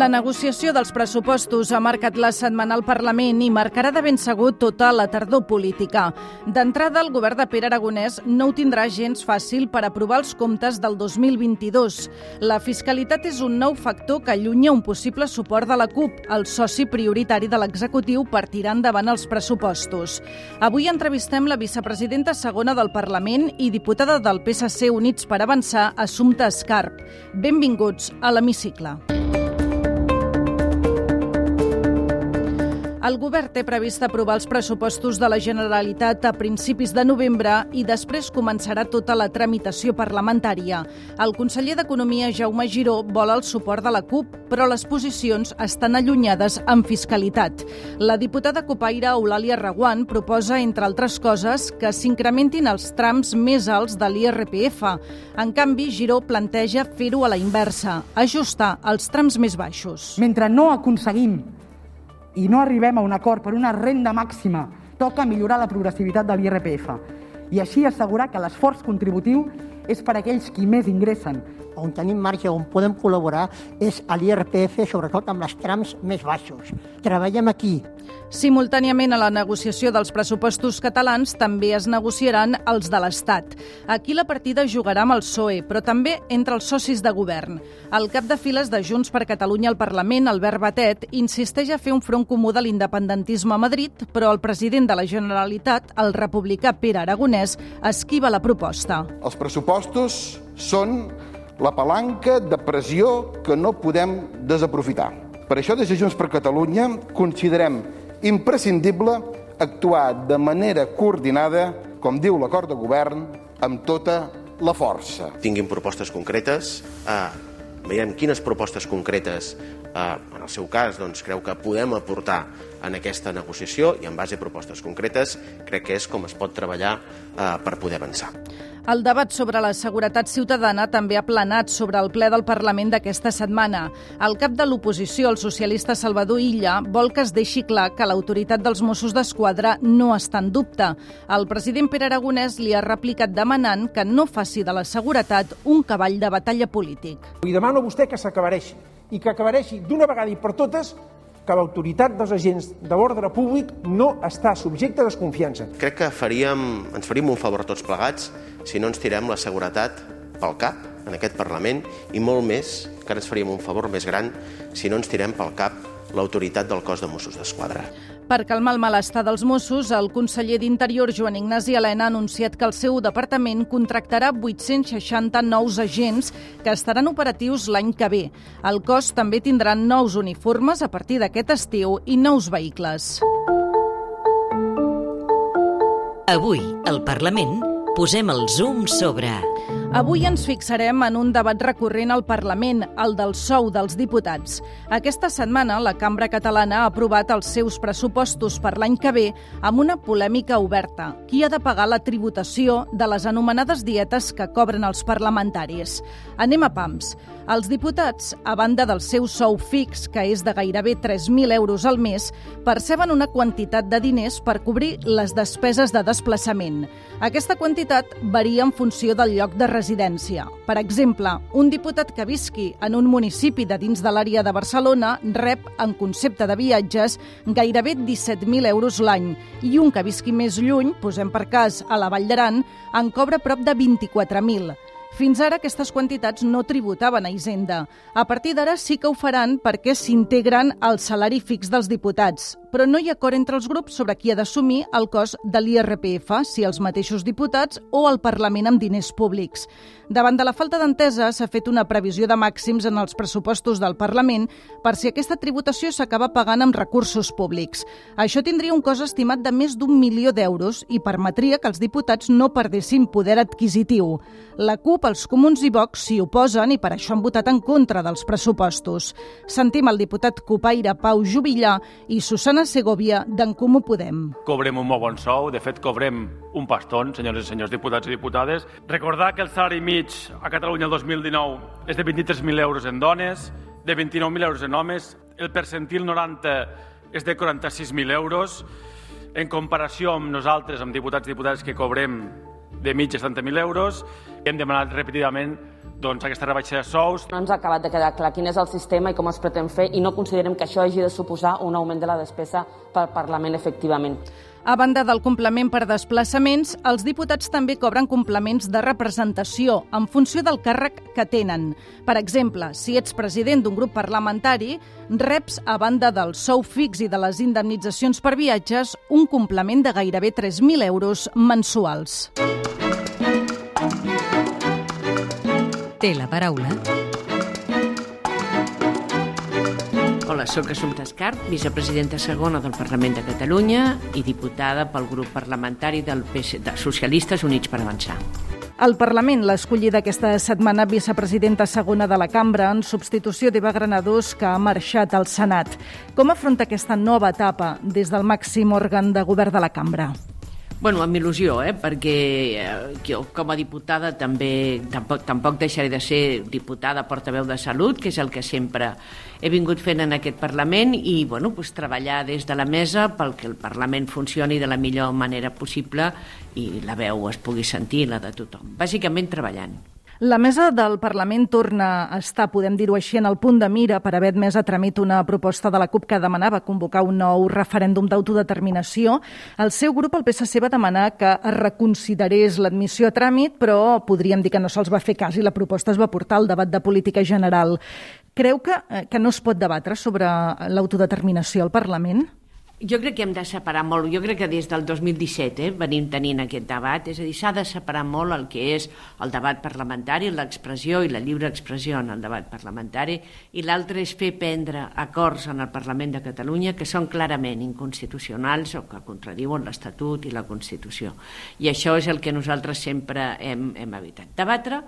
La negociació dels pressupostos ha marcat la setmana al Parlament i marcarà de ben segur tota la tardor política. D'entrada, el govern de Pere Aragonès no ho tindrà gens fàcil per aprovar els comptes del 2022. La fiscalitat és un nou factor que allunya un possible suport de la CUP, el soci prioritari de l'executiu per tirar endavant els pressupostos. Avui entrevistem la vicepresidenta segona del Parlament i diputada del PSC Units per Avançar, Assumpta Escarp. Benvinguts a l'Hemicicle. El govern té previst aprovar els pressupostos de la Generalitat a principis de novembre i després començarà tota la tramitació parlamentària. El conseller d'Economia, Jaume Giró, vol el suport de la CUP, però les posicions estan allunyades en fiscalitat. La diputada copaire Eulàlia Reguant proposa, entre altres coses, que s'incrementin els trams més alts de l'IRPF. En canvi, Giró planteja fer-ho a la inversa, ajustar els trams més baixos. Mentre no aconseguim i no arribem a un acord per una renda màxima, toca millorar la progressivitat de l'IRPF i així assegurar que l'esforç contributiu és per aquells qui més ingressen. On tenim marge, on podem col·laborar, és a l'IRPF, sobretot amb les trams més baixos. Treballem aquí. Simultàniament a la negociació dels pressupostos catalans també es negociaran els de l'Estat. Aquí la partida jugarà amb el PSOE, però també entre els socis de govern. El cap de files de Junts per Catalunya al Parlament, Albert Batet, insisteix a fer un front comú de l'independentisme a Madrid, però el president de la Generalitat, el republicà Pere Aragonès, esquiva la proposta. Els pressupostos són la palanca de pressió que no podem desaprofitar. Per això, des de Junts per Catalunya, considerem imprescindible actuar de manera coordinada, com diu l'acord de govern, amb tota la força. Tinguin propostes concretes, eh, veiem quines propostes concretes, eh, en el seu cas, doncs, creu que podem aportar en aquesta negociació i en base a propostes concretes crec que és com es pot treballar eh, per poder avançar. El debat sobre la seguretat ciutadana també ha planat sobre el ple del Parlament d'aquesta setmana. El cap de l'oposició, el socialista Salvador Illa, vol que es deixi clar que l'autoritat dels Mossos d'Esquadra no està en dubte. El president Pere Aragonès li ha replicat demanant que no faci de la seguretat un cavall de batalla polític. Li demano a vostè que s'acabareixi i que acabareixi d'una vegada i per totes que l'autoritat dels agents de l'ordre públic no està subjecte a desconfiança. Crec que faríem, ens faríem un favor tots plegats si no ens tirem la seguretat pel cap en aquest Parlament i molt més, que ara ens faríem un favor més gran si no ens tirem pel cap l'autoritat del cos de Mossos d'Esquadra. Per calmar el malestar dels Mossos, el conseller d'Interior, Joan Ignasi Helena, ha anunciat que el seu departament contractarà 860 nous agents que estaran operatius l'any que ve. El cos també tindrà nous uniformes a partir d'aquest estiu i nous vehicles. Avui, al Parlament, posem el zoom sobre... Avui ens fixarem en un debat recurrent al Parlament, el del sou dels diputats. Aquesta setmana la Cambra Catalana ha aprovat els seus pressupostos per l'any que ve amb una polèmica oberta. Qui ha de pagar la tributació de les anomenades dietes que cobren els parlamentaris? Anem a pams. Els diputats, a banda del seu sou fix, que és de gairebé 3.000 euros al mes, perceben una quantitat de diners per cobrir les despeses de desplaçament. Aquesta quantitat varia en funció del lloc de residència. Per exemple, un diputat que visqui en un municipi de dins de l'àrea de Barcelona rep, en concepte de viatges, gairebé 17.000 euros l'any i un que visqui més lluny, posem per cas a la Vall d'Aran, en cobra prop de 24.000. Fins ara aquestes quantitats no tributaven a Hisenda. A partir d'ara sí que ho faran perquè s'integren al salari fix dels diputats però no hi ha acord entre els grups sobre qui ha d'assumir el cost de l'IRPF, si els mateixos diputats o el Parlament amb diners públics. Davant de la falta d'entesa, s'ha fet una previsió de màxims en els pressupostos del Parlament per si aquesta tributació s'acaba pagant amb recursos públics. Això tindria un cost estimat de més d'un milió d'euros i permetria que els diputats no perdessin poder adquisitiu. La CUP, els Comuns i Vox s'hi oposen i per això han votat en contra dels pressupostos. Sentim el diputat copaire Pau Jubillar i Susana Anna Segovia d'en Comú Podem. Cobrem un molt bon sou, de fet cobrem un paston, senyores i senyors diputats i diputades. Recordar que el salari mig a Catalunya el 2019 és de 23.000 euros en dones, de 29.000 euros en homes, el percentil 90 és de 46.000 euros, en comparació amb nosaltres, amb diputats i diputades que cobrem de mitja 70.000 euros, hem demanat repetidament doncs, aquesta rebaixa de sous. No ens ha acabat de quedar clar quin és el sistema i com es pretén fer i no considerem que això hagi de suposar un augment de la despesa pel Parlament efectivament. A banda del complement per desplaçaments, els diputats també cobren complements de representació en funció del càrrec que tenen. Per exemple, si ets president d'un grup parlamentari, reps, a banda del sou fix i de les indemnitzacions per viatges, un complement de gairebé 3.000 euros mensuals. Té la paraula Hola, sóc Assumpta Escart, vicepresidenta segona del Parlament de Catalunya i diputada pel grup parlamentari del PC, de Socialistes Units per Avançar. El Parlament l'ha escollit aquesta setmana vicepresidenta segona de la cambra en substitució d'Eva Granadós, que ha marxat al Senat. Com afronta aquesta nova etapa des del màxim òrgan de govern de la cambra? Bueno, amb il·lusió, eh? perquè eh, jo com a diputada també tampoc, tampoc deixaré de ser diputada portaveu de salut, que és el que sempre he vingut fent en aquest Parlament i bueno, pues, treballar des de la mesa pel que el Parlament funcioni de la millor manera possible i la veu es pugui sentir, la de tothom. Bàsicament treballant. La mesa del Parlament torna a estar, podem dir-ho així, en el punt de mira per haver admès a tràmit una proposta de la CUP que demanava convocar un nou referèndum d'autodeterminació. El seu grup, el PSC, va demanar que es reconsiderés l'admissió a tràmit, però podríem dir que no se'ls va fer cas i la proposta es va portar al debat de política general. Creu que, eh, que no es pot debatre sobre l'autodeterminació al Parlament? Jo crec que hem de separar molt, jo crec que des del 2017 eh, venim tenint aquest debat, és a dir, s'ha de separar molt el que és el debat parlamentari, l'expressió i la lliure expressió en el debat parlamentari, i l'altre és fer prendre acords en el Parlament de Catalunya que són clarament inconstitucionals o que contradiuen l'Estatut i la Constitució. I això és el que nosaltres sempre hem, hem evitat. Debatre,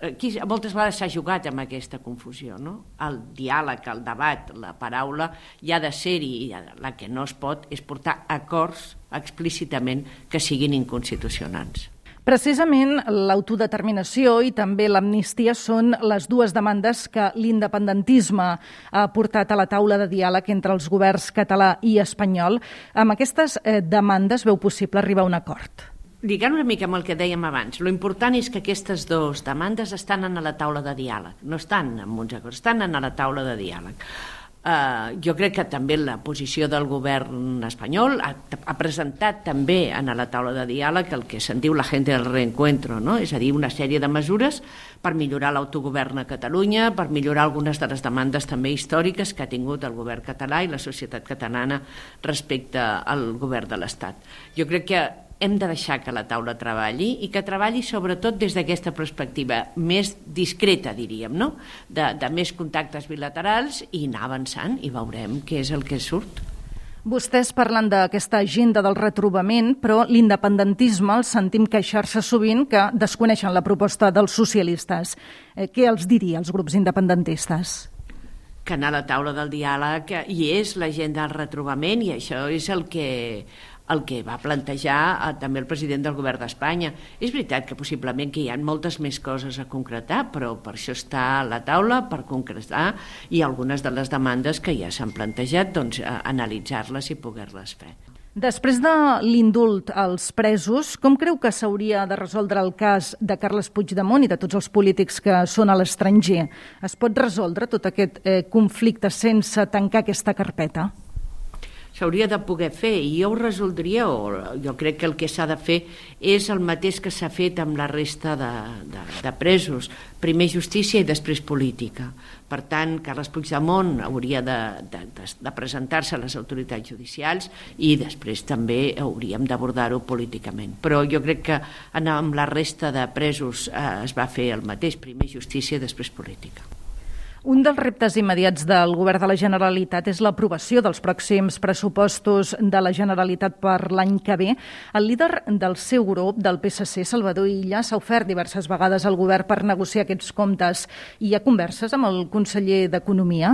aquí moltes vegades s'ha jugat amb aquesta confusió, no? El diàleg, el debat, la paraula, hi ha de ser-hi, la que no es pot és portar acords explícitament que siguin inconstitucionals. Precisament l'autodeterminació i també l'amnistia són les dues demandes que l'independentisme ha portat a la taula de diàleg entre els governs català i espanyol. Amb aquestes eh, demandes veu possible arribar a un acord. Lligant una mica amb el que dèiem abans, lo important és que aquestes dues demandes estan a la taula de diàleg, no estan en uns acords, estan a la taula de diàleg. Uh, jo crec que també la posició del govern espanyol ha, ha presentat també en la taula de diàleg el que se'n diu la gent del reencuentro, no? és a dir, una sèrie de mesures per millorar l'autogovern a Catalunya, per millorar algunes de les demandes també històriques que ha tingut el govern català i la societat catalana respecte al govern de l'Estat. Jo crec que hem de deixar que la taula treballi i que treballi sobretot des d'aquesta perspectiva més discreta, diríem, no? de, de més contactes bilaterals i anar avançant i veurem què és el que surt. Vostès parlen d'aquesta agenda del retrobament, però l'independentisme el sentim queixar-se sovint que desconeixen la proposta dels socialistes. Eh, què els diria als grups independentistes? que anar a la taula del diàleg i és l'agenda del retrobament i això és el que el que va plantejar eh, també el president del govern d'Espanya. És veritat que possiblement que hi ha moltes més coses a concretar, però per això està a la taula, per concretar, i algunes de les demandes que ja s'han plantejat, doncs, analitzar-les i poder-les fer. Després de l'indult als presos, com creu que s'hauria de resoldre el cas de Carles Puigdemont i de tots els polítics que són a l'estranger? Es pot resoldre tot aquest eh, conflicte sense tancar aquesta carpeta? S'hauria de poder fer i jo ho resoldria o jo crec que el que s'ha de fer és el mateix que s'ha fet amb la resta de, de, de presos primer justícia i després política. Per tant Carles Puigdemont hauria de, de, de, de presentar-se a les autoritats judicials i després també hauríem d'abordar-ho políticament. Però jo crec que amb la resta de presos eh, es va fer el mateix primer justícia i després política un dels reptes immediats del govern de la Generalitat és l'aprovació dels pròxims pressupostos de la Generalitat per l'any que ve. El líder del seu grup, del PSC, Salvador Illa, s'ha ofert diverses vegades al govern per negociar aquests comptes. Hi ha converses amb el conseller d'Economia?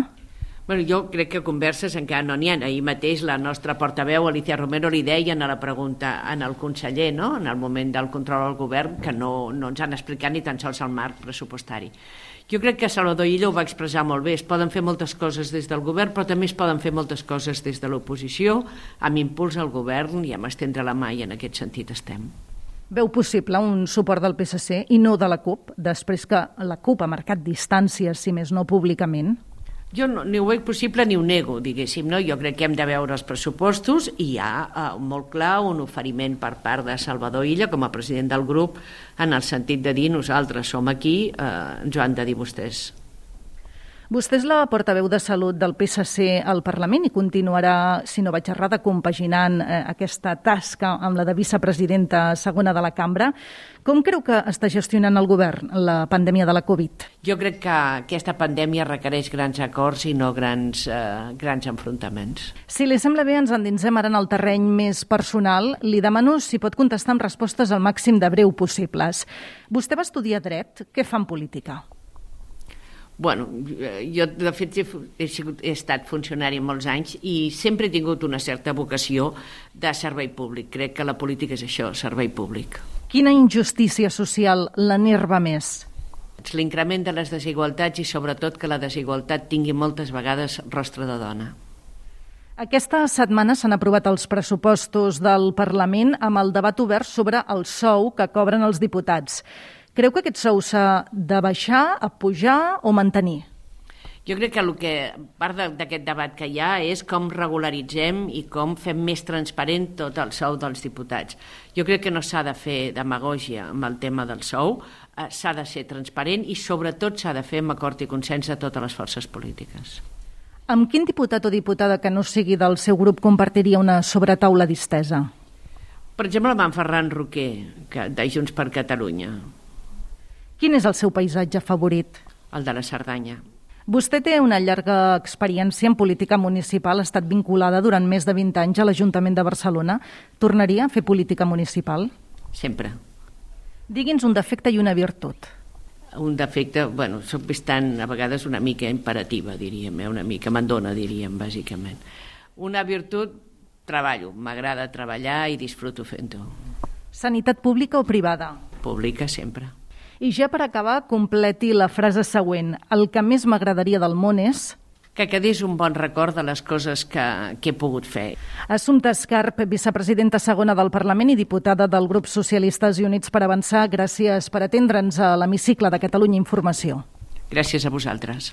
Bueno, jo crec que converses encara no n'hi ha. Ahir mateix la nostra portaveu, Alicia Romero, li deia en la pregunta en el conseller, no? en el moment del control al govern, que no, no ens han explicat ni tan sols el marc pressupostari. Jo crec que Salvador Illa ho va expressar molt bé. Es poden fer moltes coses des del govern, però també es poden fer moltes coses des de l'oposició, amb impuls al govern i amb estendre la mà, i en aquest sentit estem. Veu possible un suport del PSC i no de la CUP, després que la CUP ha marcat distàncies, si més no públicament? Jo no, ni ho veig possible ni ho nego, diguéssim. No? Jo crec que hem de veure els pressupostos i hi ha eh, molt clar un oferiment per part de Salvador Illa com a president del grup en el sentit de dir nosaltres som aquí, eh, ens ho han de dir vostès. Vostè és la portaveu de Salut del PSC al Parlament i continuarà, si no vaig errada, compaginant eh, aquesta tasca amb la de vicepresidenta segona de la cambra. Com creu que està gestionant el govern la pandèmia de la Covid? Jo crec que aquesta pandèmia requereix grans acords i no grans, eh, grans enfrontaments. Si li sembla bé, ens endinsem ara en el terreny més personal. Li demano si pot contestar amb respostes al màxim de breu possibles. Vostè va estudiar dret. Què fa en política? Bueno, jo de fet he, he, sigut, he estat funcionari molts anys i sempre he tingut una certa vocació de servei públic. Crec que la política és això, servei públic. Quina injustícia social l'enerva més? L'increment de les desigualtats i sobretot que la desigualtat tingui moltes vegades rostre de dona. Aquesta setmana s'han aprovat els pressupostos del Parlament amb el debat obert sobre el sou que cobren els diputats. Creu que aquest sou s'ha de baixar, a pujar o mantenir? Jo crec que el que part d'aquest debat que hi ha és com regularitzem i com fem més transparent tot el sou dels diputats. Jo crec que no s'ha de fer demagògia amb el tema del sou, eh, s'ha de ser transparent i sobretot s'ha de fer amb acord i consens de totes les forces polítiques. Amb quin diputat o diputada que no sigui del seu grup compartiria una sobretaula distesa? Per exemple, amb en Ferran Roquer, que, de Junts per Catalunya. Quin és el seu paisatge favorit? El de la Cerdanya. Vostè té una llarga experiència en política municipal, ha estat vinculada durant més de 20 anys a l'Ajuntament de Barcelona. Tornaria a fer política municipal? Sempre. Digui'ns un defecte i una virtut. Un defecte, bueno, soc bastant, a vegades, una mica imperativa, diríem, eh? una mica mandona, diríem, bàsicament. Una virtut, treballo, m'agrada treballar i disfruto fent-ho. Sanitat pública o privada? Pública, sempre. I ja per acabar, completi la frase següent. El que més m'agradaria del món és... Que quedés un bon record de les coses que, que he pogut fer. Assumpta Escarp, vicepresidenta segona del Parlament i diputada del grup Socialistes i Units per Avançar, gràcies per atendre'ns a l'hemicicle de Catalunya Informació. Gràcies a vosaltres.